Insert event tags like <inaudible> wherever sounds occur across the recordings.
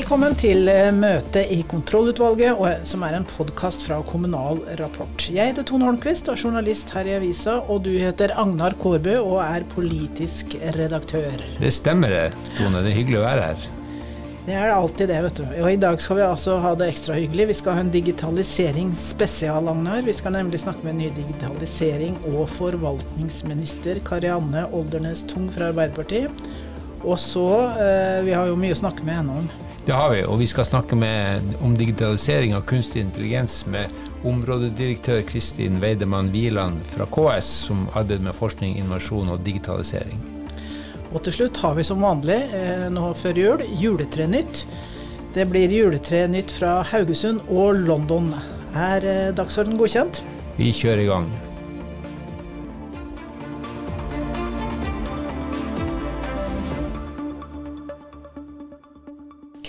Velkommen til eh, møte i kontrollutvalget, som er en podkast fra Kommunal Rapport. Jeg heter Tone Holmquist og er journalist her i avisa, og du heter Agnar Kårbø og er politisk redaktør. Det stemmer det, Tone. Det er hyggelig å være her. Det er alltid det, vet du. Og i dag skal vi altså ha det ekstra hyggelig. Vi skal ha en digitaliseringsspesial, Agnar. Vi skal nemlig snakke med ny digitalisering- og forvaltningsminister Karianne Oldernes Tung fra Arbeiderpartiet. Og så eh, Vi har jo mye å snakke med henne om. Det har vi, og vi skal snakke med, om digitalisering av kunstig intelligens med områdedirektør Kristin Weidemann Wieland fra KS, som arbeider med forskning, innovasjon og digitalisering. Og til slutt har vi som vanlig, eh, nå før jul, juletrenytt. Det blir juletrenytt fra Haugesund og London. Er eh, dagsorden godkjent? Vi kjører i gang.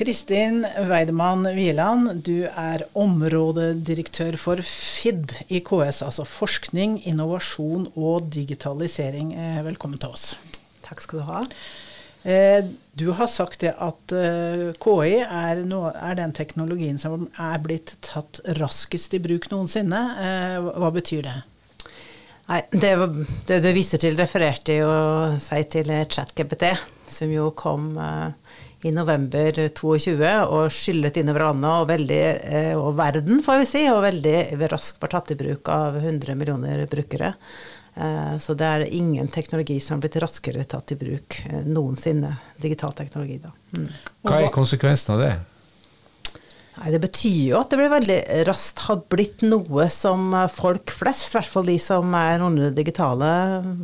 Kristin Weidemann Wieland, du er områdedirektør for FID i KS, altså forskning, innovasjon og digitalisering. Eh, Velkommen til oss. Takk skal du ha. Eh, Du har sagt det at eh, KI er, den teknologien som er blitt tatt raskest i bruk noensinne. Hva betyr det? Nei, det, det du viser til, refererte jo seg til ChatGPT, som jo kom eh, i november 22 og skyllet innover landet og, veldig, eh, og verden, får vi si, og veldig raskt var tatt i bruk av 100 millioner brukere. Eh, så det er ingen teknologi som har blitt raskere tatt i bruk eh, noensinne. Digital teknologi, da. Mm. Hva er konsekvensen av det? Nei, Det betyr jo at det blir veldig raskt har blitt noe som folk flest, i hvert fall de som er noenlunde digitale,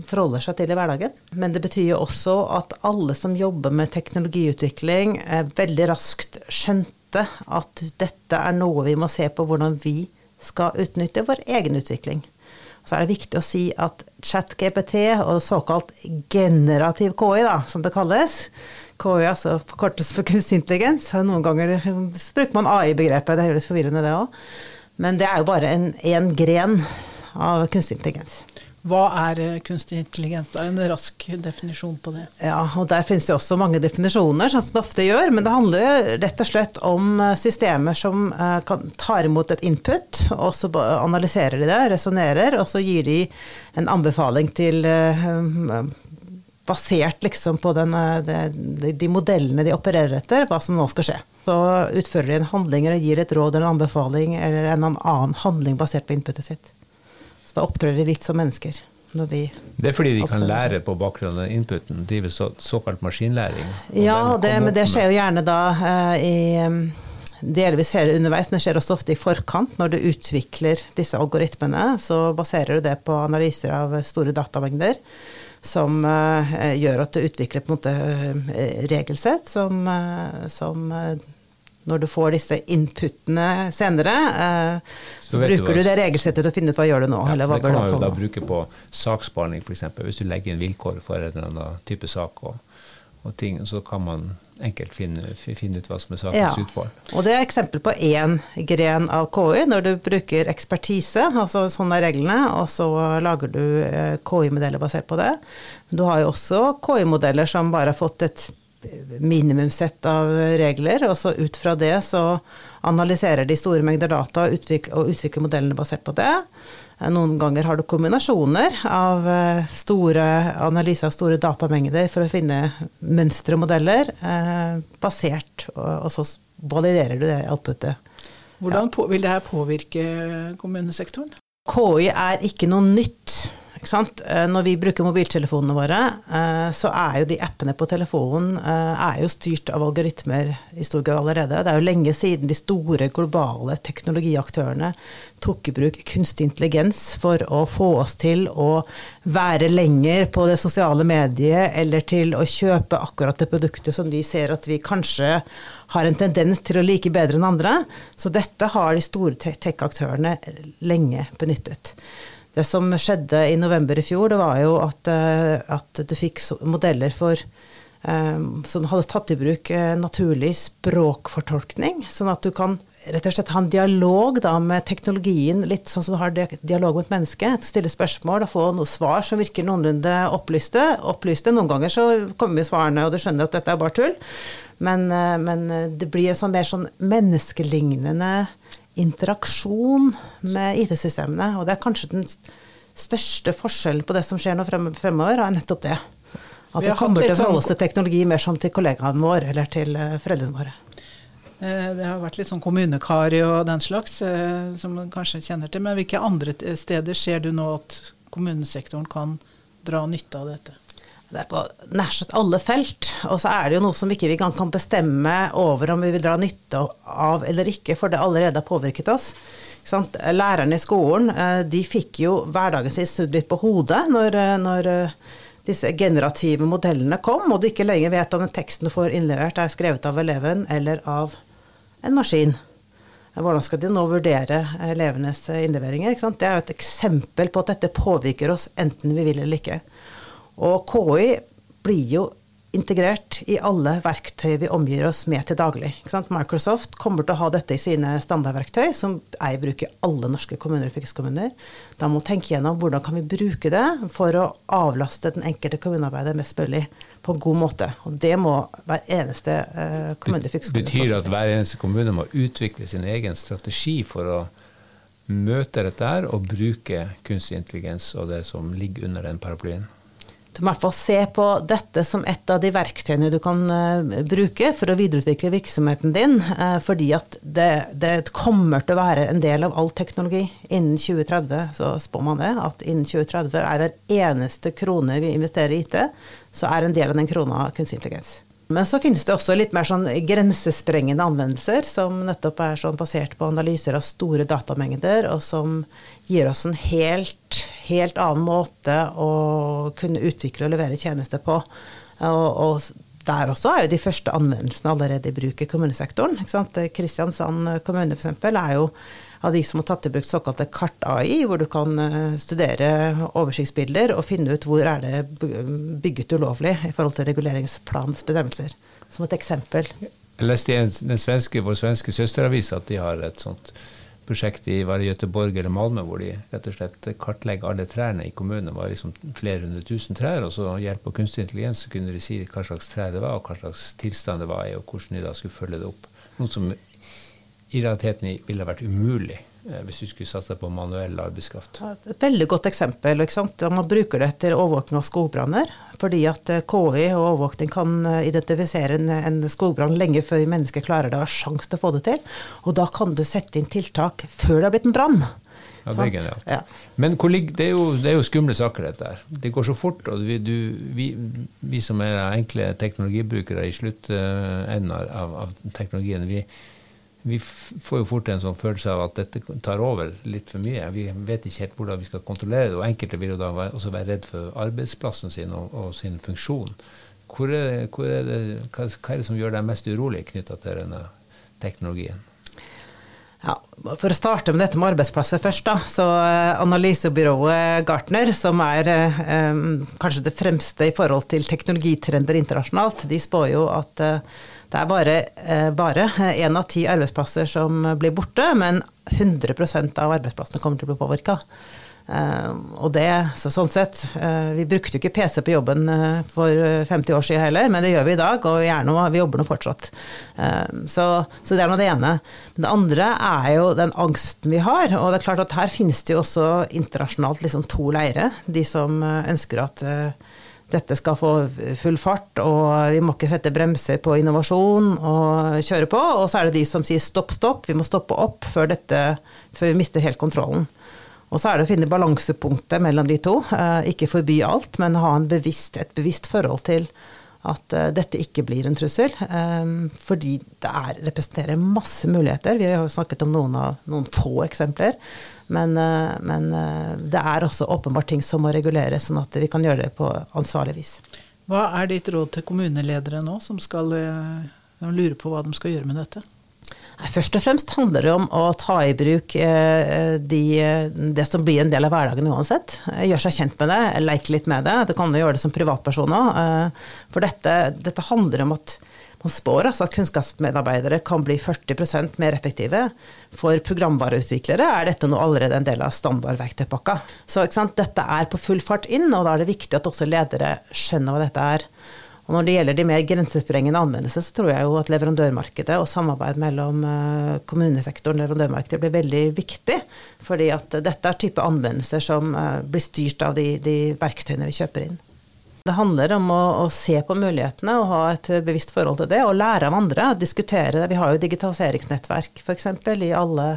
forholder seg til i hverdagen. Men det betyr jo også at alle som jobber med teknologiutvikling, veldig raskt skjønte at dette er noe vi må se på hvordan vi skal utnytte vår egen utvikling. Så er det viktig å si at ChatGPT og såkalt generativ KI, da, som det kalles KI, altså forkortes for kunstig intelligens. Noen ganger bruker man AI-begrepet, det er jo litt forvirrende det òg. Men det er jo bare en, en gren av kunstig intelligens. Hva er eh, kunstig intelligens? Det er en rask definisjon på det. Ja, og der finnes det også mange definisjoner, sånn som det ofte gjør. Men det handler jo rett og slett om eh, systemer som eh, kan, tar imot et input, og så analyserer de det, resonnerer, og så gir de en anbefaling til Basert liksom på den, eh, de, de, de modellene de opererer etter, hva som nå skal skje. Så utfører de en handling eller gir et råd eller en anbefaling eller en annen handling basert på inputet sitt. Så da opptrer de litt som mennesker. Når de Det er fordi de kan lære på bakgrunn av inputen, drive så, såkalt maskinlæring. Ja, det, men det skjer jo gjerne da uh, i Delvis skjer det underveis, men skjer også ofte i forkant. Når du utvikler disse algoritmene, så baserer du det på analyser av store datamengder. Som eh, gjør at du utvikler på en måte eh, regelsett som, eh, som når du får disse inputene senere, eh, Så så, bruker du det regelsettet til å finne ut hva gjør du nå, Ja, eller hva det kan du da bruke på saksbehandling, f.eks. Hvis du legger inn vilkår for en eller annen type sak, og, og ting, så kan man enkelt finne, finne ut hva som er sakens Ja. utfall. Og det er eksempel på én gren av KI, når du bruker ekspertise, altså sånn er reglene, og så lager du eh, KI-modeller basert på det. Du har jo også KI-modeller som bare har fått et minimumssett av regler, og så ut fra det så analyserer de store mengder data og utvikler, og utvikler modellene basert på det. Eh, Noen ganger har du kombinasjoner av eh, store analyser av store datamengder for å finne mønstre og modeller, eh, basert, og, og så validerer du det outputet. Hvordan på, vil det her påvirke kommunesektoren? KI er ikke noe nytt. Eh, Når vi bruker mobiltelefonene våre, eh, så er jo de appene på telefonen eh, er jo styrt av algoritmer i stor grad allerede. Det er jo lenge siden de store globale teknologiaktørene tok i bruk kunstig intelligens for å få oss til å være lenger på det sosiale mediet, eller til å kjøpe akkurat det produktet som de ser at vi kanskje har en tendens til å like bedre enn andre. Så dette har de store tech-aktørene lenge benyttet. Det som skjedde i november i fjor, det var jo at, eh, at du fikk modeller for eh, som hadde tatt i bruk eh, naturlig språkfortolkning, sånn at du kan rett og slett ha en dialog da, med teknologien, litt sånn som du har dialog med et menneske. Stille spørsmål og få noen svar som virker noenlunde opplyste. opplyste. Noen ganger så kommer jo svarene, og du skjønner at dette er bare tull. Men, men det blir en sånn mer sånn menneskelignende interaksjon med IT-systemene. Og det er kanskje den største forskjellen på det som skjer nå fremover, er nettopp det. At det kommer til å forholde seg til teknologi mer som til kollegaene våre eller til eh, foreldrene våre. Eh, det har vært litt sånn kommunekari og den slags, eh, som man kanskje kjenner til. Men hvilke andre steder ser du nå at kommunesektoren kan dra nytte av dette? Det er på nær sagt alle felt. Og så er det jo noe som ikke vi ikke kan bestemme over om vi vil dra nytte av eller ikke, for det allerede har påvirket oss. Lærerne i skolen de fikk jo hverdagen sin snudd litt på hodet når, når disse generative modellene kom, og du ikke lenger vet om den teksten du får innlevert er skrevet av eleven eller av en maskin. Hvordan skal de nå vurdere elevenes innleveringer? Det er jo et eksempel på at dette påvirker oss enten vi vil eller ikke. Og KI blir jo integrert i alle verktøy vi omgir oss med til daglig. Microsoft kommer til å ha dette i sine standardverktøy, som jeg bruker i alle norske kommuner og fylkeskommuner. Da må vi tenke gjennom hvordan kan vi bruke det for å avlaste den enkelte kommunearbeider mest mulig på en god måte. Og det må hver eneste uh, kommune fylkeskommune Betyr det at hver eneste kommune må utvikle sin egen strategi for å møte dette her og bruke kunstig intelligens og det som ligger under den paraplyen? Du må i hvert fall se på dette som et av de verktøyene du kan uh, bruke for å videreutvikle virksomheten din. Uh, fordi at det, det, kommer til å være en del av all teknologi. Innen 2030 så spår man det, at innen 2030 er hver eneste krone vi investerer i IT, så er en del av den krona kunstig intelligens. Men så finnes det også litt mer sånn grensesprengende anvendelser, som nettopp er sånn basert på analyser av store datamengder, og som gir oss en helt, helt annen måte å kunne utvikle og levere tjenester på. Og, og der også er jo de første anvendelsene allerede i bruk i kommunesektoren. Kristiansand kommune f.eks. er jo av de som har tatt i bruk såkalte kart-AI, hvor du kan eh, studere oversiktsbilder og finne ut hvor er det bygget ulovlig i forhold til reguleringsplanens bestemmelser. Som et eksempel. Jeg leste i den svenske, vår svenske søsteravis at de har et sånt prosjekt i var det Göteborg eller Malmö hvor de rett og slett kartlegger alle trærne i kommunen. Det var liksom flere hundre tusen trær, og så hjelp av kunstig intelligens så kunne de si hva slags trær det var, og hva slags tilstand det var i, og hvordan de da skulle følge det opp. Noe som i realiteten ville vært umulig eh, hvis du skulle satse på manuell arbeidskraft. Et veldig godt eksempel. ikke sant? Man bruker det til overvåkning av skogbranner. Fordi at eh, KI og overvåkning kan eh, identifisere en, en skogbrann lenge før mennesker klarer det og har sjanse til å få det til. Og da kan du sette inn tiltak før det har blitt en brann. Ja, det er genialt. Ja. Men det er, jo, det, er jo, skumle saker, dette her. Det går så fort. Og vi, du, vi, vi som er enkle teknologibrukere i sluttenden av, av teknologien, vi, vi får jo fort en sånn følelse av at dette tar over litt for mye. Vi vet ikke helt hvordan vi skal kontrollere det. Og enkelte vil jo da også være redd for arbeidsplassen sin og, og sin funksjon. Hvor er, hvor er det, hva, hva, er det som gjør deg mest urolig knytta til denne teknologien? Ja, for å starte med dette med arbeidsplasser først, da. Så eh, analysebyrået Gartner, som er eh, kanskje det fremste i forhold til teknologitrender internasjonalt, de spår jo at eh, det er bare, eh, bare én av ti arbeidsplasser som blir borte, men 100% av arbeidsplassene kommer til å bli påvirka. Uh, og det, så sånn sett, Vi brukte jo ikke PC på jobben for 50 år siden heller, men det gjør vi i dag, og vi, vi jobber nå fortsatt. Så, så, det er nå det ene. Det andre er jo den angsten vi har. Og det er klart at her finnes det jo også internasjonalt liksom to leire. De som ønsker at dette skal få full fart, og vi må ikke sette bremser på innovasjon og kjøre på. Og så er det de som sier stopp, stopp, vi må stoppe opp før, dette, før vi mister helt kontrollen. Og så er det å finne balansepunktet mellom de to. Eh, ikke forby alt, men ha bevisst, et bevisst forhold til at uh, dette ikke blir en trussel. Um, fordi det er, representerer masse muligheter. Vi har jo snakket om noen, av, noen få eksempler. Men, uh, men uh, det er også åpenbart ting som må reguleres, sånn at vi kan gjøre det på ansvarlig vis. Hva er ditt råd til kommuneledere nå, som skal lure på hva de skal gjøre med dette? Nei, først og fremst handler det om å ta i bruk eh, de, det som blir en del av hverdagen uansett. Gjøre seg kjent med det, leke litt med det. Det kan jo gjøre det som privatperson òg. Eh, for dette, dette, handler om at man spår altså at kunnskapsmedarbeidere kan bli 40% mer effektive. For programvareutviklere er dette nå allerede en del av standardverktøypakka. Så dette er på full fart inn, og da er det viktig at også ledere skjønner hva dette er. Og når det gjelder de mer grensesprengende anvendelser, så tror jeg jo at leverandørmarkedet og samarbeid mellom eh, kommunesektoren og leverandørmarkedet blir veldig viktig. Fordi at dette er type anvendelser som eh, blir styrt av de, de verktøyene vi kjøper inn. Det handler om å, å, se på mulighetene og ha et bevisst forhold til det, og lære av andre. Diskutere det. Vi har jo digitaliseringsnettverk f.eks. i alle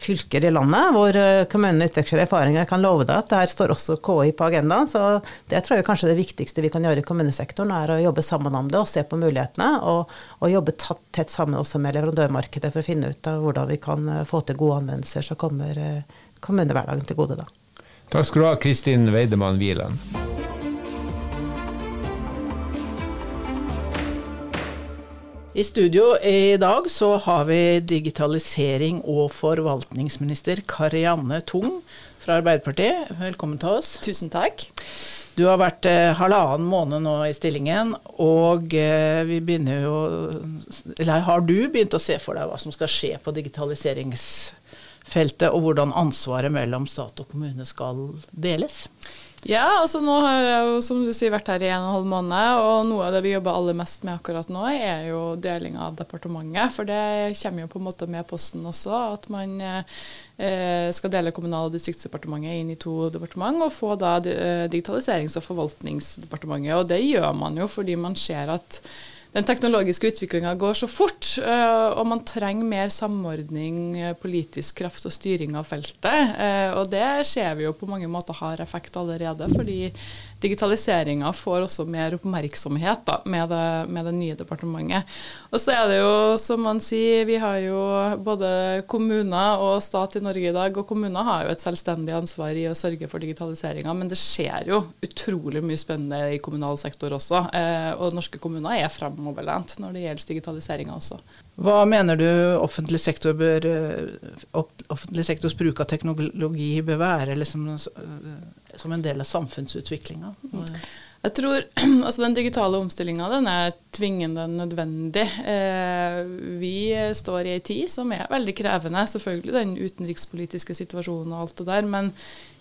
fylker i landet hvor eh, kommunene utveksler erfaringer. Jeg kan love deg at der står også KI på agendaen. Så det tror jeg kanskje det viktigste vi kan gjøre i kommunesektoren, er å jobbe sammen om det og se på mulighetene. Og, og jobbe tett sammen også med leverandørmarkedet for å finne ut av hvordan vi kan eh, få til gode anvendelser som kommer eh, kommunehverdagen til gode. da. Takk skal du ha, Kristin Weidemann Wieland. I studio i dag så har vi digitalisering- og forvaltningsminister Karianne Tung fra Arbeiderpartiet. Velkommen til oss. Tusen takk. Du har vært eh, halvannen måned nå i stillingen, og eh, vi begynner jo Eller har du begynt å se for deg hva som skal skje på digitaliseringsfeltet, og hvordan ansvaret mellom stat og kommune skal deles? Ja, altså nå har jeg jo som du sier vært her i en og en halv måned, og noe av det vi jobber aller mest med akkurat nå, er jo deling av departementet. For det kommer jo på en måte med posten også, at man eh, skal dele Kommunal- og distriktsdepartementet inn i to departement, og få da eh, Digitaliserings- og forvaltningsdepartementet. Og det gjør man jo fordi man ser at den teknologiske utviklinga går så fort, eh, og man trenger mer samordning, eh, politisk kraft og styring av feltet. Eh, og det ser vi jo på mange måter har effekt allerede, fordi digitaliseringa får også mer oppmerksomhet da, med, det, med, det, nye departementet. Og så er det jo, som man sier, vi har jo både kommuner og stat i Norge i dag, og kommuner har jo et selvstendig ansvar i å sørge for digitaliseringa, men det skjer jo utrolig mye spennende i kommunal sektor også. Og norske kommuner er fremoverlent når det gjelder digitaliseringa også. Hva mener du offentlig sektor bør, offentlig sektors bruk av teknologi bør være liksom, som en del av samfunnsutviklinga? Jeg tror <clears throat> altså Den digitale omstillinga er tvingende nødvendig. Eh, vi står i ei tid som er veldig krevende. Selvfølgelig den utenrikspolitiske situasjonen og alt det der. Men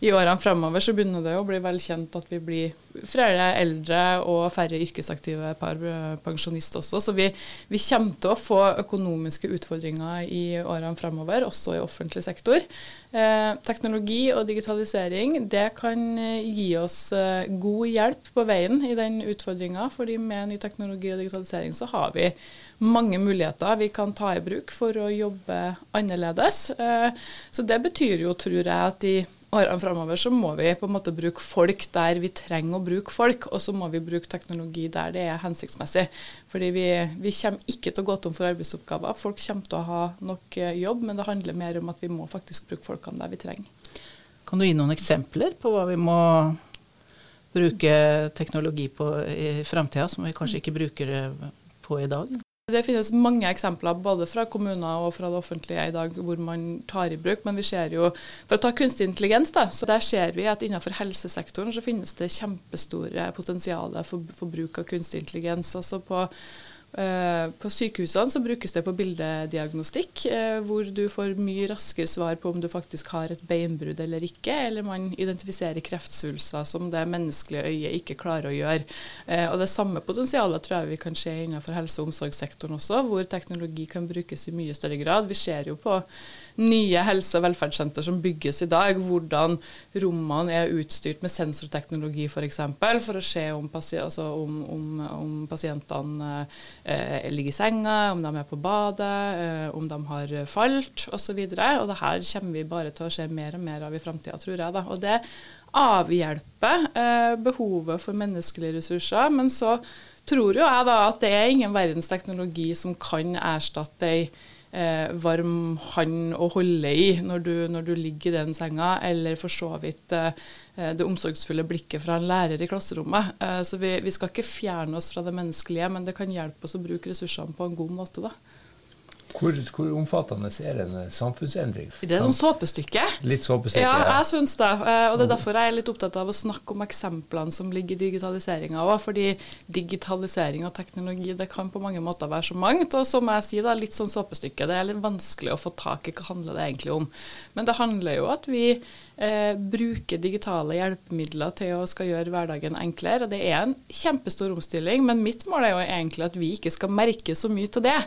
i årene fremover så begynner det å bli velkjent at vi blir flere eldre og færre yrkesaktive par pensjonister også. Så vi, vi, kommer til å få økonomiske utfordringer i årene fremover, også i offentlig sektor. Eh, teknologi og digitalisering det kan eh, gi oss eh, god hjelp på veien i den utfordringa. fordi med ny teknologi og digitalisering så har vi mange muligheter vi kan ta i bruk for å jobbe annerledes. Eh, så det betyr jo, tror jeg, at i årene framover så må vi på en måte bruke folk der vi trenger å bruke folk, og så må vi bruke teknologi der det er hensiktsmessig. Fordi vi, vi kommer ikke til å gå tom for arbeidsoppgaver. Folk kommer til å ha nok eh, jobb, men det handler mer om at vi må faktisk bruke folkene der vi trenger. Kan du gi noen eksempler på hva vi må bruke teknologi på i framtida, som vi kanskje ikke bruker på i dag? Det finnes mange eksempler både fra kommuner og fra det offentlige i dag hvor man tar i bruk, men vi ser jo For å ta kunstig intelligens, da, så der ser vi at innenfor helsesektoren så finnes det kjempestore potensialer for, for bruk av kunstig intelligens. altså på på sykehusene så brukes det på bildediagnostikk, eh, hvor du får mye raskere svar på om du faktisk har et beinbrudd eller ikke, eller man identifiserer kreftsvulster som det menneskelige øyet ikke klarer å gjøre. Eh, og Det samme potensialet tror jeg vi kan se innenfor helse- og omsorgssektoren også, hvor teknologi kan brukes i mye større grad. Vi ser jo på nye helse- og velferdssenter som bygges i dag, hvordan rommene er utstyrt med sensorteknologi f.eks., for, eksempel, for å se om, pasi altså om, om, om pasientene eh, ligger i senga, om de er på badet, eh, om de har falt osv. Og, så og det her kommer vi bare til å se mer og mer av i framtida, tror jeg. Da. Og det avhjelper eh, behovet for menneskelige ressurser. Men så tror jo jeg da at det er ingen verdens teknologi som kan erstatte ei eh, varm hånd å holde i når du, når du, ligger i den senga, eller for så vidt eh, det omsorgsfulle blikket fra en lærer i klasserommet. Eh, så vi, vi, skal ikke fjerne oss fra det menneskelige, men det kan hjelpe oss å bruke ressursene på en god måte. da. Hvor, hvor, omfattende er en samfunnsendring? Det er sånn såpestykke. Litt såpestykke, ja. jeg syns det. Eh, og det er derfor jeg er litt opptatt av å snakke om eksemplene som ligger i digitaliseringa òg. Fordi digitalisering og teknologi det kan på mange måter være så mangt. Og som jeg sier, da, litt sånn såpestykke. Det er litt vanskelig å få tak i hva handler det egentlig om. Men det handler jo at vi eh, bruke digitale hjelpemidler til å skal gjøre hverdagen enklere. Det er en kjempestor omstilling, men mitt mål er jo egentlig at vi ikke skal merke så mye til det.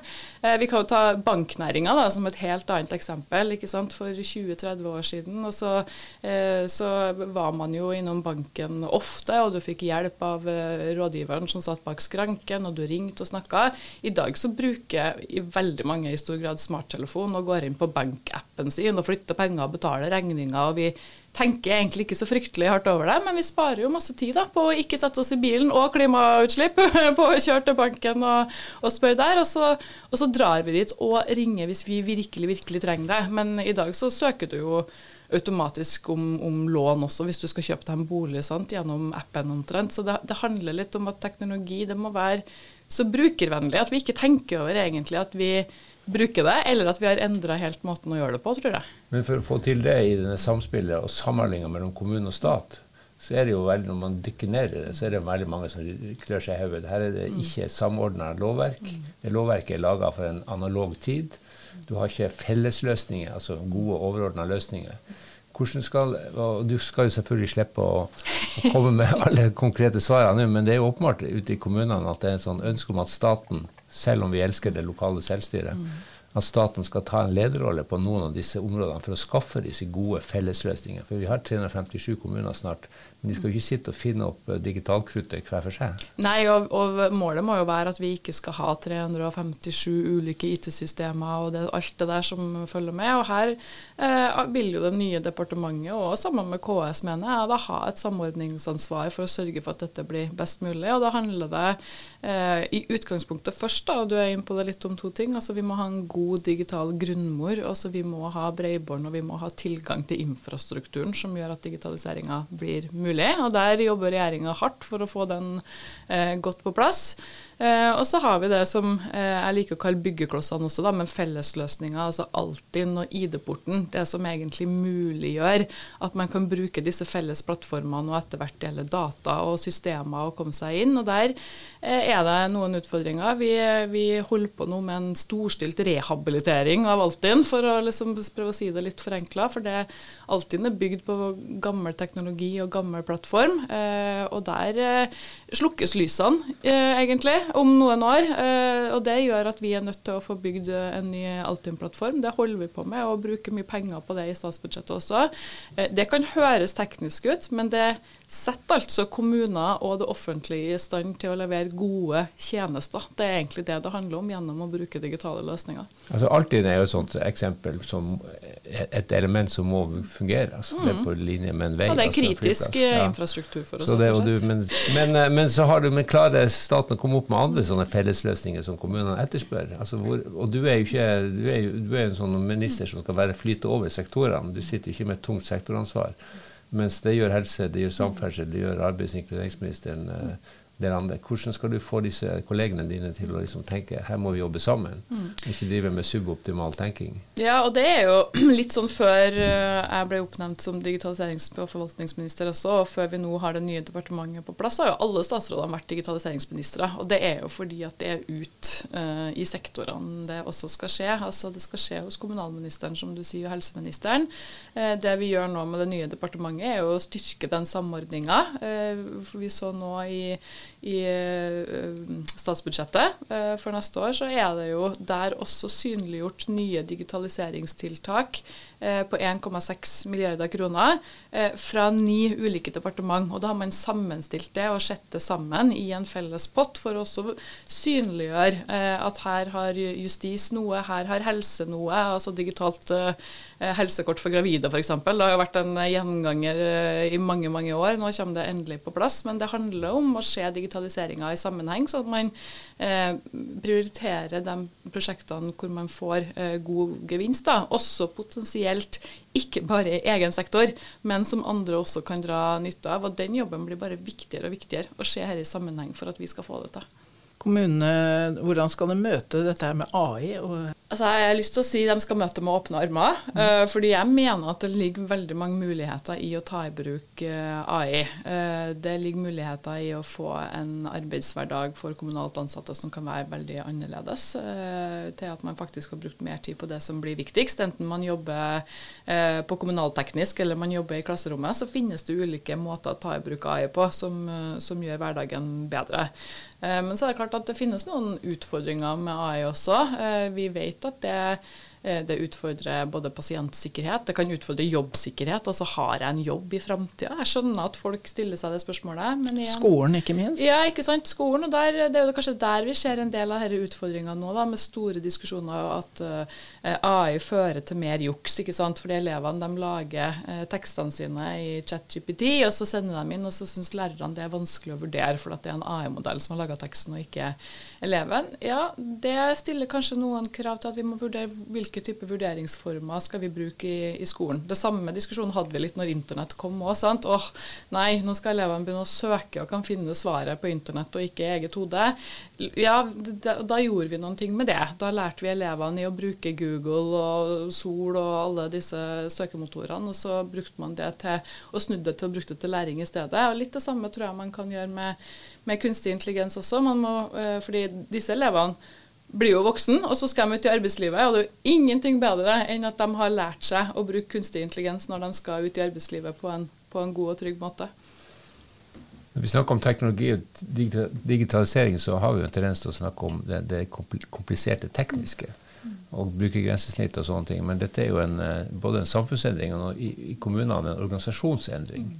Eh, vi kan jo ta banknæringa som et helt annet eksempel. For 20-30 år siden så, eh, så, var man jo innom banken ofte, og du fikk hjelp av eh, rådgiveren som satt bak skranken, og du ringte og snakka. I dag så bruker veldig mange i stor grad smarttelefon og går inn på bankappen sin og flytter penger og betaler regninger. og vi tenker egentlig ikke så fryktelig hardt over det, men vi sparer jo masse tid da, på å ikke sette oss i bilen og klimautslipp, <laughs> på å kjøre til banken og, og spørre der. Og så, og så, drar vi dit og ringer hvis vi virkelig, virkelig trenger det. Men i dag så søker du jo automatisk om, om lån også hvis du skal kjøpe deg en bolig sant, gjennom appen omtrent. Så det, det handler litt om at teknologi det må være så brukervennlig at vi ikke tenker over egentlig at vi bruke det, eller at vi har endra helt måten å gjøre det på, tror jeg. Men for å få til det i denne samspillet og samhandlinga mellom kommune og stat, så er det jo veldig, når man dykker ned i det, så er det veldig mange som klør seg i hodet. Her er det mm. ikke samordna lovverk. Det Lovverket er laga for en analog tid. Du har ikke fellesløsninger, altså gode, overordna løsninger. Skal, og Du skal jo selvfølgelig slippe å, å komme med <laughs> alle konkrete svarene, men det er jo åpenbart ute i kommunene at det er en sånn ønske om at staten selv om vi elsker det lokale selvstyret, mm. at staten skal ta en lederrolle på noen av disse områdene for å skaffe disse gode fellesløsninger. For vi har 357 kommuner snart men de skal jo ikke sitte og finne opp eh, digitalkruttet hver for seg. Nei, og, og, målet må jo være at vi ikke skal ha 357 ulike IT-systemer og det, alt det der som følger med. Og her eh, vil jo det nye departementet, og sammen med KS, mener jeg, da ha et samordningsansvar for å sørge for at dette blir best mulig. Og da handler det eh, i utgangspunktet først, da, og du er inne på det litt om to ting. altså Vi må ha en god digital grunnmor. altså Vi må ha bredbånd og vi må ha tilgang til infrastrukturen som gjør at digitaliseringa blir mulig. Og der jobber regjeringa hardt for å få den eh, godt på plass. Eh, og så har vi det som eh, jeg liker å kalle byggeklossene også, da, men fellesløsninger. Altså Altinn og ID-porten. Det som egentlig muliggjør at man kan bruke disse felles plattformene og etter hvert dele data og systemer og komme seg inn. Og der eh, er det noen utfordringer. Vi, vi, holder på nå med en storstilt rehabilitering av Altinn, for å liksom prøve å si det litt forenkla. For det, Altinn er bygd på gammel teknologi og gammel plattform. Eh, og der eh, slukkes lysene, eh, egentlig om noen år. Eh, og det gjør at vi er nødt til å få bygd en ny Altinn-plattform. Det holder vi på med, og bruker mye penger på det i statsbudsjettet også. Eh, det kan høres teknisk ut, men det setter altså kommuner og det offentlige i stand til å levere gode tjenester. Det er egentlig det det handler om gjennom å bruke digitale løsninger. Altså Altinn er jo et sånt eksempel som et element som må fungere. Altså, mm. Det er mm. på linje med en vei. Ja, det er altså kritisk ja. infrastruktur for oss. Så det, du, men, men, eh, men, så har du, men klarer staten å komme opp med andre sånne fellesløsninger som kommunene etterspør? Altså, hvor, og du er jo ikke du er, du er en sånn minister som skal være flyte over sektorene. Du sitter ikke med et tungt sektoransvar. Mens det gjør helse, det gjør samferdsel, det gjør arbeids- og. Eh, andre. Hvordan skal du få disse kollegene dine til å liksom tenke her må vi jobbe sammen, mm. ikke drive med suboptimal tenking? Ja, og det er jo <clears throat> litt sånn før eh, jeg ble oppnevnt som digitaliserings- og forvaltningsminister også, og før vi nå har det nye departementet på plass, har jo alle statsrådene vært digitaliseringsministre. Og det er jo fordi at det er ut uh, i sektorene det også skal skje. Altså det skal skje hos kommunalministeren, som du sier, og helseministeren. Uh, det vi gjør nå med det nye departementet, er jo å styrke den samordninga. Uh, for vi så nå i i eh, statsbudsjettet eh, for neste år, så er det jo der også synliggjort nye digitaliseringstiltak på 1,6 milliarder kroner fra ni ulike departement. Og da har man sammenstilt det og sett det sammen i en felles pott for å også synliggjøre at her har justis noe, her har helse noe, altså digitalt helsekort for gravide f.eks. Det har jo vært en gjenganger i mange, mange år. Nå kommer det endelig på plass. Men det handler om å se digitaliseringa i sammenheng, sånn at man eh, prioriterer de prosjektene hvor man får eh, god gevinst. Da. Også potensielt ikke bare i egen sektor, men som andre også kan dra nytte av. Og Den jobben blir bare viktigere og viktigere å se her i sammenheng for at vi skal få det til. Kommunene, hvordan skal de møte dette her med AI? Altså, jeg har lyst til å si de skal møte med åpne armer. Mm. Uh, fordi jeg mener at det ligger veldig mange muligheter i å ta i bruk uh, AI. Uh, det ligger muligheter i å få en arbeidshverdag for kommunalt ansatte som kan være veldig annerledes. til at man faktisk har brukt mer tid på det som blir viktigst. Enten man jobber på kommunalteknisk eller man jobber i klasserommet, så finnes det ulike måter å ta i bruk AI på som, som gjør hverdagen bedre. Eh, men så er det klart at det finnes noen utfordringer med AI også. Eh, vi vet at det det utfordrer både pasientsikkerhet, det kan utfordre jobbsikkerhet. Altså har jeg en jobb i framtida? Jeg skjønner at folk stiller seg det spørsmålet. Igjen, skolen, ikke minst? Ja, ikke sant. Skolen. og der, Det er jo kanskje der vi ser en del av disse utfordringene nå, da, med store diskusjoner at uh, eh, AI fører til mer juks. ikke sant? Fordi elevene de lager uh, tekstene sine i ChatGPT, og så sender de inn, og så syns lærerne det er vanskelig å vurdere, for at det er en AI-modell som har laga teksten, og ikke eleven. Ja, det stiller kanskje noen krav til at vi må vurdere hvilke hvilke type vurderingsformer skal vi bruke i, i, skolen. Det samme diskusjonen hadde vi litt når internett kom òg. Åh, nei, nå skal elevene begynne å søke og kan finne svaret på internett og ikke i eget hode. Ja, da, da gjorde vi noen ting med det. Da lærte vi elevene i å bruke Google og Sol og alle disse søkemotorene, og så brukte man det til å snudde det til å bruke det til læring i stedet. Og Litt det samme tror jeg man kan gjøre med, med kunstig intelligens også. Man må, eh, fordi disse elevene blir jo voksen, og så skal de ut i arbeidslivet. Og det er jo ingenting bedre enn at de har lært seg å bruke kunstig intelligens når de skal ut i arbeidslivet på en, på en god og trygg måte. Når vi snakker om teknologi og digitalisering, så har vi jo en tendens til å snakke om det, det kompliserte tekniske. Og bruke grensesnitt og sånne ting. Men dette er jo en, eh, både en samfunnsendring og i, i kommunene en organisasjonsendring.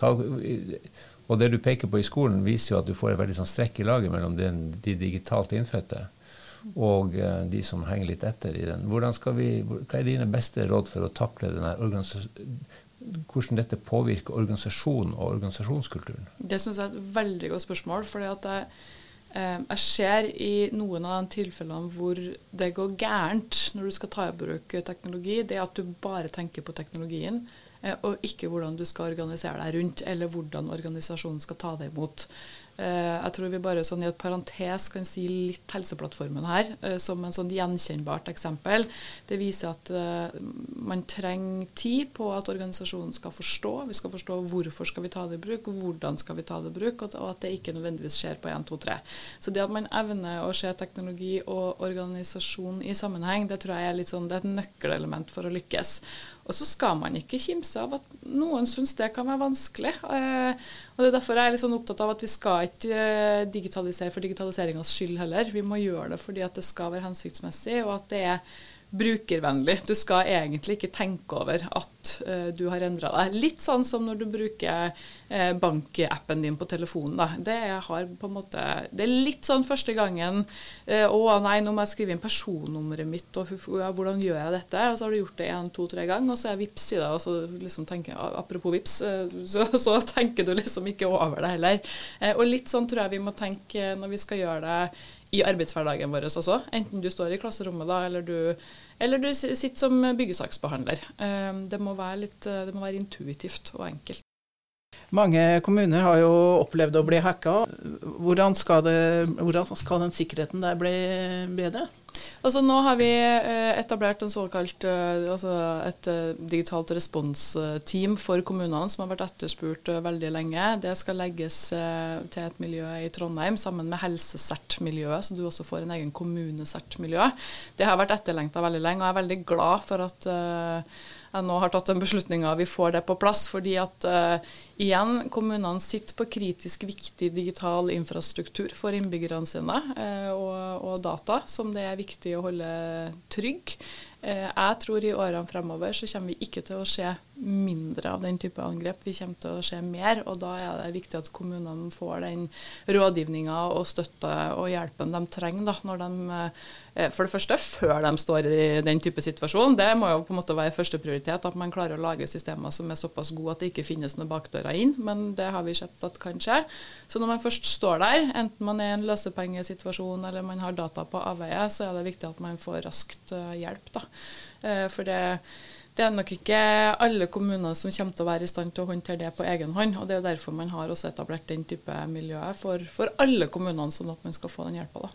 Ta, og det du peker på i skolen, viser jo at du får et veldig sånn strekk i laget mellom den, de digitalt innfødte og uh, de som henger litt etter i den. Vi, hva er dine beste råd for å takle hvordan dette påvirker organisasjonen og organisasjonskulturen? Det syns jeg er et veldig godt spørsmål. fordi jeg, eh, jeg ser i noen av de tilfellene hvor det går gærent når du skal ta i bruk teknologi, det er at du bare tenker på teknologien. Eh, og ikke hvordan du skal organisere deg rundt, eller hvordan organisasjonen skal ta deg imot. Eh, jeg tror vi bare sånn i et parentes kan si litt Helseplattformen her, eh, som en sånn gjenkjennbart eksempel. Det viser at uh, man trenger tid på at organisasjonen skal forstå. Vi skal forstå hvorfor skal vi ta det i bruk, hvordan skal vi ta det i bruk, og, at det ikke nødvendigvis skjer på 1, 2, 3. Så det at man evner å se teknologi og organisasjon i sammenheng, det tror jeg er, sånn, det er et nøkkelelement for å lykkes. Og så skal man ikke kimse av at noen syns det kan være vanskelig. Eh, og det er Derfor jeg er litt sånn opptatt av at vi skal ikke eh, digitalisere for digitaliseringas skyld heller. Vi må gjøre det fordi at det skal være hensiktsmessig, og at det er brukervennlig. Du skal egentlig ikke tenke over at uh, du har endra deg. Litt sånn som når du bruker uh, bankappen din på telefonen. Da. Det, måte, det, er litt sånn første gangen uh, Å nei, nå må jeg skrive inn personnummeret mitt, og ja, hvordan gjør jeg dette? Og så har du gjort det én, to, tre ganger, og så er vips i det. Og så liksom tenker, apropos vips, så, <laughs> så, tenker du liksom ikke over det heller. og litt sånn tror jeg vi må tenke når vi skal gjøre det i arbeidshverdagen vår også. Enten du står i klasserommet da, eller du, eller du sitter som byggesaksbehandler. Ehm, det må, litt, eh, det må være intuitivt og enkelt. Mange kommuner har jo opplevd å bli hacka. Hvordan skal, det, hvordan skal den sikkerheten der bli bedre? Altså Nå har vi eh, etablert såkalt, eh, altså et eh, digitalt responsteam for kommunene som har vært etterspurt veldig lenge. Det skal legges til et miljø i Trondheim sammen med helsesert-miljøet, så du også får en egen kommunesert-miljø. Det har vært etterlengta veldig lenge, og jeg er veldig glad for at jeg nå har tatt den beslutninga vi får det på plass. fordi at uh, igjen, kommunene sitter på kritisk viktig digital infrastruktur for innbyggerne sine uh, og, og, data som det er viktig å holde trygg. Uh, jeg tror i årene fremover så kommer vi ikke til å se mindre av den type angrep. Vi kommer til å se mer, og da er det viktig at kommunene får den rådgivninga og støtte og hjelpen de trenger da, når de Eh, for det første før de står i den type situasjon. Det må jo på en måte være førsteprioritet, at man klarer å lage systemer som er såpass gode at det ikke finnes noen bakdører inn. Men det har vi sett at kan skje. Så når man først står der, enten man er i en løsepengesituasjon eller man har data på avveie, så er det viktig at man får raskt eh, hjelp. da. Eh, for det det er nok ikke alle kommuner som kommer til å være i stand til å håndtere det på egen hånd. og Det er derfor man har også etablert den type miljøer for, for alle kommunene, sånn at man skal få den hjelpa.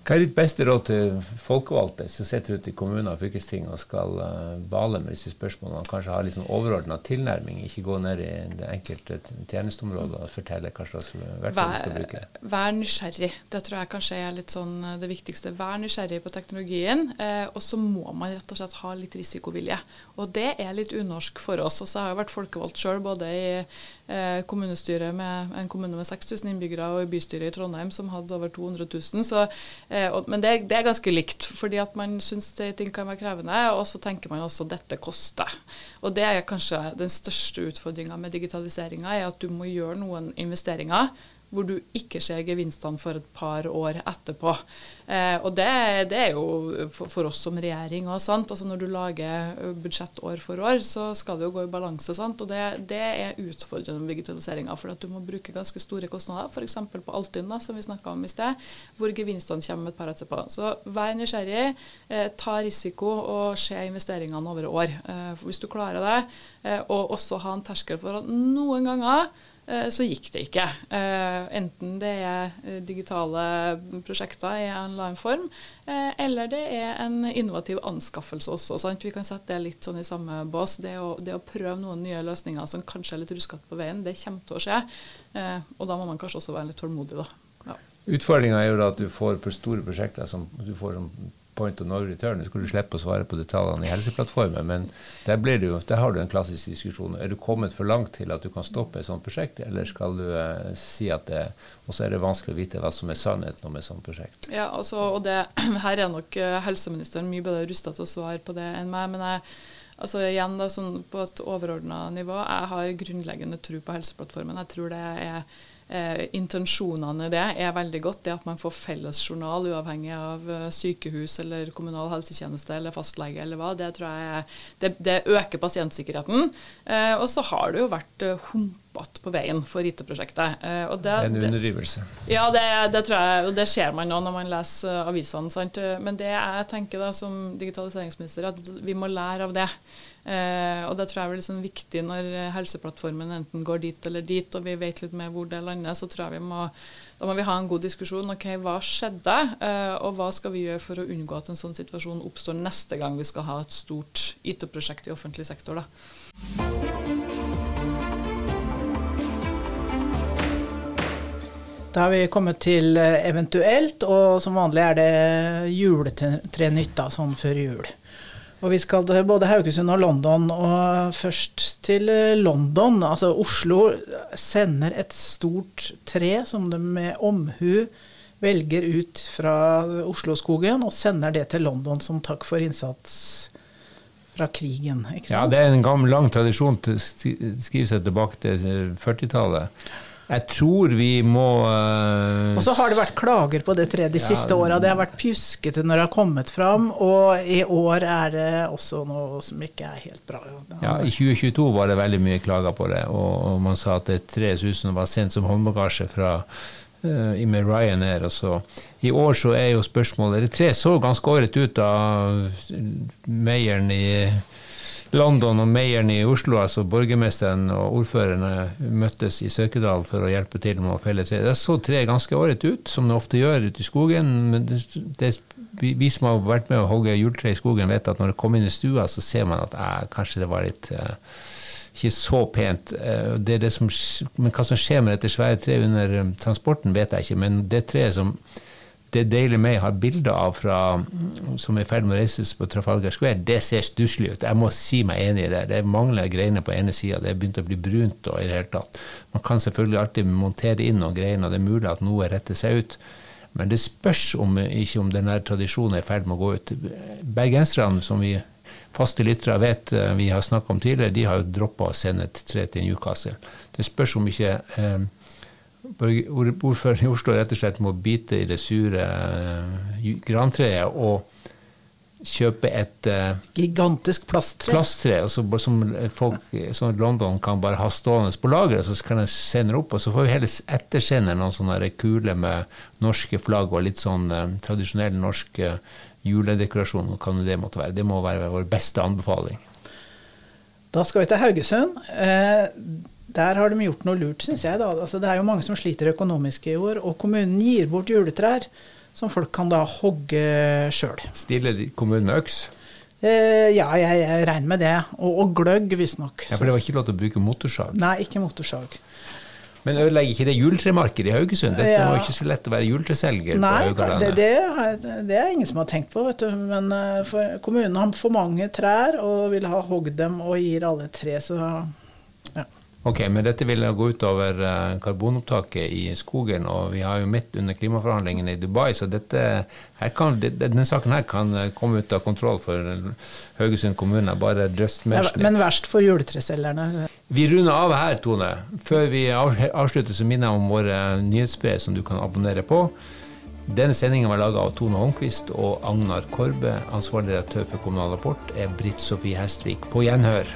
Hva er ditt beste råd til folkevalgte som sitter ute i kommuner og fylkesting og skal uh, bale med disse spørsmålene? og Kanskje ha litt sånn overordna tilnærming, ikke gå ned i det enkelte tjenesteområdet og fortelle hva slags verktøy du skal bruke? Vær nysgjerrig. Det tror jeg kanskje er litt sånn eh, det viktigste. Vær nysgjerrig på teknologien. Eh, og så må man rett og slett ha litt risikovilje. Og det er litt unorsk for oss. Og så har jeg vært folkevalgt sjøl både i eh, kommunestyret med en kommune med 6000 innbyggere og i bystyret i Trondheim som hadde over 200 000. Så, eh, men det, det, er ganske likt, fordi at man syns ting kan være krevende, og så tenker man også at dette koster. Og det er kanskje den største utfordringa med digitaliseringa, er at du må gjøre noen investeringer hvor du ikke ser gevinstene for et par år etterpå. Eh, og det, det, er jo for, for, oss som regjering òg, sant. Altså når du lager budsjett år for år, så skal det jo gå i balanse, sant. Og det, det er utfordrende med digitaliseringa, for at du må bruke ganske store kostnader, f.eks. på Altinn, som vi snakka om i sted, hvor gevinstene kommer et par etterpå. Så vær nysgjerrig, eh, ta risiko og se investeringene over år. Eh, hvis du klarer det, eh, og også ha en terskel for at noen ganger Eh, så gikk det ikke. Eh, enten det er eh, digitale prosjekter i en eller annen form, eller det er en innovativ anskaffelse også. Sant? Vi kan sette det litt sånn i samme bås. Det å, det å prøve noen nye løsninger som kanskje er litt ruskete på veien, det kommer til å skje. Og da må man kanskje også være litt tålmodig, da. Ja. Utfordringa er jo da at du får for store prosjekter som du får som point of no return. Skulle du slippe å svare på detaljene i Helseplattformen. Men der, jo, der, har du en klassisk diskusjon. Er du kommet for langt til at du kan stoppe et sånt prosjekt, eller skal du eh, si at det Og så er det vanskelig å vite hva som er sannheten om et sånt prosjekt. Ja, altså, og det, <clears throat> Her er nok eh, helseministeren mye bedre rusta til å svare på det enn meg. men jeg altså igjen da, sånn På et overordna nivå, jeg har grunnleggende tro på Helseplattformen. Jeg tror det er eh, intensjonene i det er veldig godt. Det at man får felles journal uavhengig av eh, sykehus eller kommunal helsetjeneste eller fastlege eller hva, det tror jeg er, det, det øker pasientsikkerheten. Eh, og så har det jo vært eh, humpete på veien for IT-prosjektet. Eh, det, det, er en underdrivelse. Ja, det, det, tror jeg, og det ser man nå når man leser avisene. Sant? Men det jeg tenker da som digitaliseringsminister, at vi må lære av det. Eh, og det tror jeg er liksom viktig når Helseplattformen enten går dit eller dit, og vi vet litt mer hvor det lander. Så tror jeg vi må, da må vi ha en god diskusjon. ok, Hva skjedde, eh, og hva skal vi gjøre for å unngå at en sånn situasjon oppstår neste gang vi skal ha et stort IT-prosjekt i offentlig sektor? da. Da har vi kommet til eh, eventuelt, og som vanlig er det juletrenytt sånn før jul. Og vi skal til både Haugesund og London. Og først til eh, London. Altså Oslo sender et stort tre som de med omhu velger ut fra Osloskogen, og sender det til London som takk for innsats fra krigen. Ja, det er en gammel, lang tradisjon til å skrive seg tilbake til 40-tallet. Jeg tror vi må uh, Og så har det vært klager på det tre de ja, siste åra. Det har vært pjuskete når det har kommet fram, og i år er det også noe som ikke er helt bra. Ja, I 2022 var det veldig mye klager på det, og, man sa at det tre som var sendt som håndbagasje fra uh, med Ryanair. Og så. I år så er jo spørsmålet Det tre så ganske året ut av Meyeren i London og meieren i Oslo, altså borgermesteren og ordførerne, møttes i Sørkedal for å hjelpe til med å felle tre. Det så tre ganske årete ut, som det ofte gjør ute i skogen. Men det, det, vi, som har vært med å hogge juletre i skogen, vet at når det kommer inn i stua, så ser man at eh, kanskje det var litt eh, ikke så pent. Eh, det det som, men hva som skjer med dette svære treet under eh, transporten, vet jeg ikke. Men det treet som det Daily May har bilder av fra, som er i ferd med å reises på Trafalgar Square, det ser stusslig ut. Jeg må si meg enig i det. Det mangler greiner på ene sida. Det er begynt å bli brunt og i det hele tatt. Man kan selvfølgelig alltid montere inn noen greiner, og det er mulig at noe retter seg ut. Men det spørs om ikke om denne tradisjonen er i ferd med å gå ut. Bergenserne, som vi faste lyttere vet eh, vi har snakka om tidligere, de har jo droppa å sende et tre til Newcastle. Det spørs om ikke eh, ordføreren i Oslo rett og slett må bite i det sure uh, grantreet og kjøpe et uh, Gigantisk plasttre. plasttre så, som folk som London kan bare ha stående på lageret, så kan de sende opp. Og så får vi heller ettersende noen sånne kuler med norske flagg og litt sånn uh, tradisjonell norsk juledekorasjon, hva det måtte være. Det må være vår beste anbefaling. Da skal vi til Haugesund. Eh, der har de gjort noe lurt, syns jeg. Da. Altså, det er jo mange som sliter økonomisk i år, og kommunen gir bort juletrær som folk kan da hogge sjøl. Stiller kommunen med øks? Eh, ja, jeg, jeg, regner med det. Og, og gløgg, visstnok. Ja, For det var ikke lov til å bruke motorsag? Nei, ikke motorsag. Men ødelegger ikke det juletremarkedet i Haugesund? Dette ja. var ikke så lett å være juletreselger på på det, det, det, er ingen som har tenkt på, vet du. Men uh, for, kommunen har for mange trær og vil ha hogd dem og gir alle tre, så. Ok, men dette vil gå utover uh, karbonopptaket i skogen, og vi har jo midt under klimaforhandlingene i Dubai, så dette, kan, denne saken her kan uh, komme ut av kontroll for Haugesund kommune. Bare drøst mer snitt. Men verst for juletreselgerne. Vi runder av her, Tone. Før vi avslutter, så minner jeg om våre nyhetsbrev som du kan abonnere på. Denne sendingen var laga av Tone Holmquist og Agnar Korbe. Ansvarlig redaktør for Kommunal Rapport er Britt Sofie Hestvik. På gjenhør.